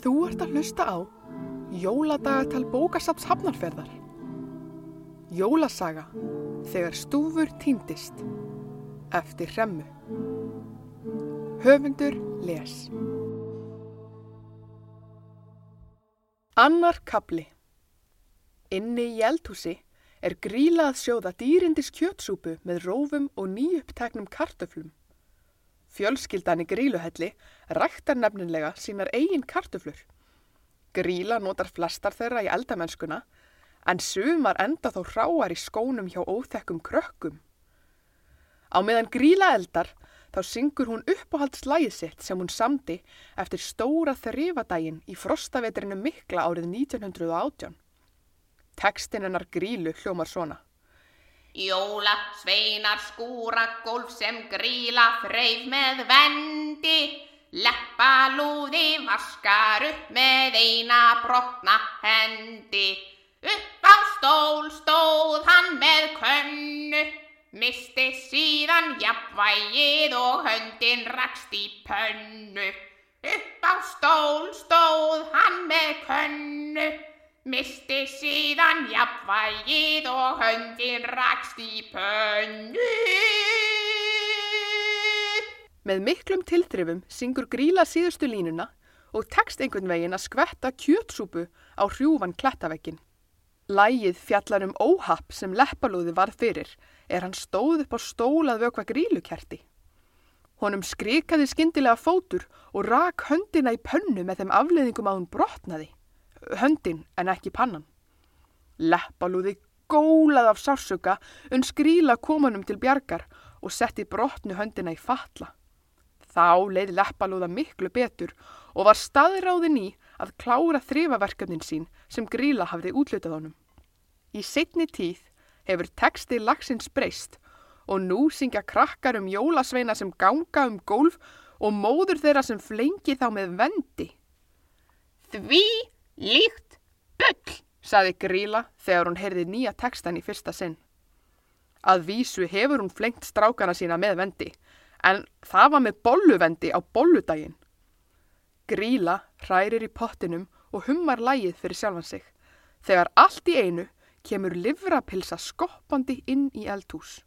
Þú ert að hlusta á Jóladagatal bókasaps hafnarferðar. Jólasaga þegar stúfur týndist eftir hremmu. Höfundur les. Annar kabli. Inni í eldhúsi er grílað sjóða dýrindis kjötsúpu með rófum og nýjuppteknum kartöflum. Fjölskyldan í gríluhelli ræktar nefnilega sínar eigin kartöflur. Gríla notar flestar þeirra í eldamennskuna en sumar enda þó hráar í skónum hjá óþekkum krökkum. Á meðan gríla eldar þá syngur hún uppáhaldslægið sitt sem hún samdi eftir stóra þrifadægin í frostavetrinu mikla árið 1918. Tekstin hennar grílu hljómar svona. Jóla sveinar skúra gólf sem gríla þreif með vendi. Leppalúði vaskar upp með eina brotna hendi. Upp á stól stóð hann með könnu. Misti síðan jafnvægið og höndin rakst í pönnu. Upp á stól stóð hann með könnu. Misti síðan jafnvægið og höndin rakst í pönnu. Með miklum tilþrifum syngur gríla síðustu línuna og tekst einhvern veginn að skvetta kjötsúpu á hrjúvan klettavekkin. Lægið fjallar um óhapp sem leppalúði varð fyrir er hann stóð upp á stólað vökva grílukerti. Honum skrikaði skindilega fótur og rak höndina í pönnu með þeim afleðingum að hún brotnaði. Höndin en ekki pannan. Leppalúði gólað af sársöka unn skríla komanum til bjargar og setti brotnu höndina í fatla. Þá leið leppalúða miklu betur og var staðráðin í að klára þrifaverkefnin sín sem gríla hafði útlutað honum. Í setni tíð hefur teksti lagsins breyst og nú syngja krakkar um jólasveina sem ganga um gólf og móður þeirra sem flengi þá með vendi. Því líkt bull, saði gríla þegar hún heyrði nýja tekstan í fyrsta sinn. Að vísu hefur hún flengt strákana sína með vendi en það var með bolluvendi á bolludaginn. Gríla hrærir í pottinum og hummar lægið fyrir sjálfan sig. Þegar allt í einu kemur livrapilsa skoppandi inn í eldhús.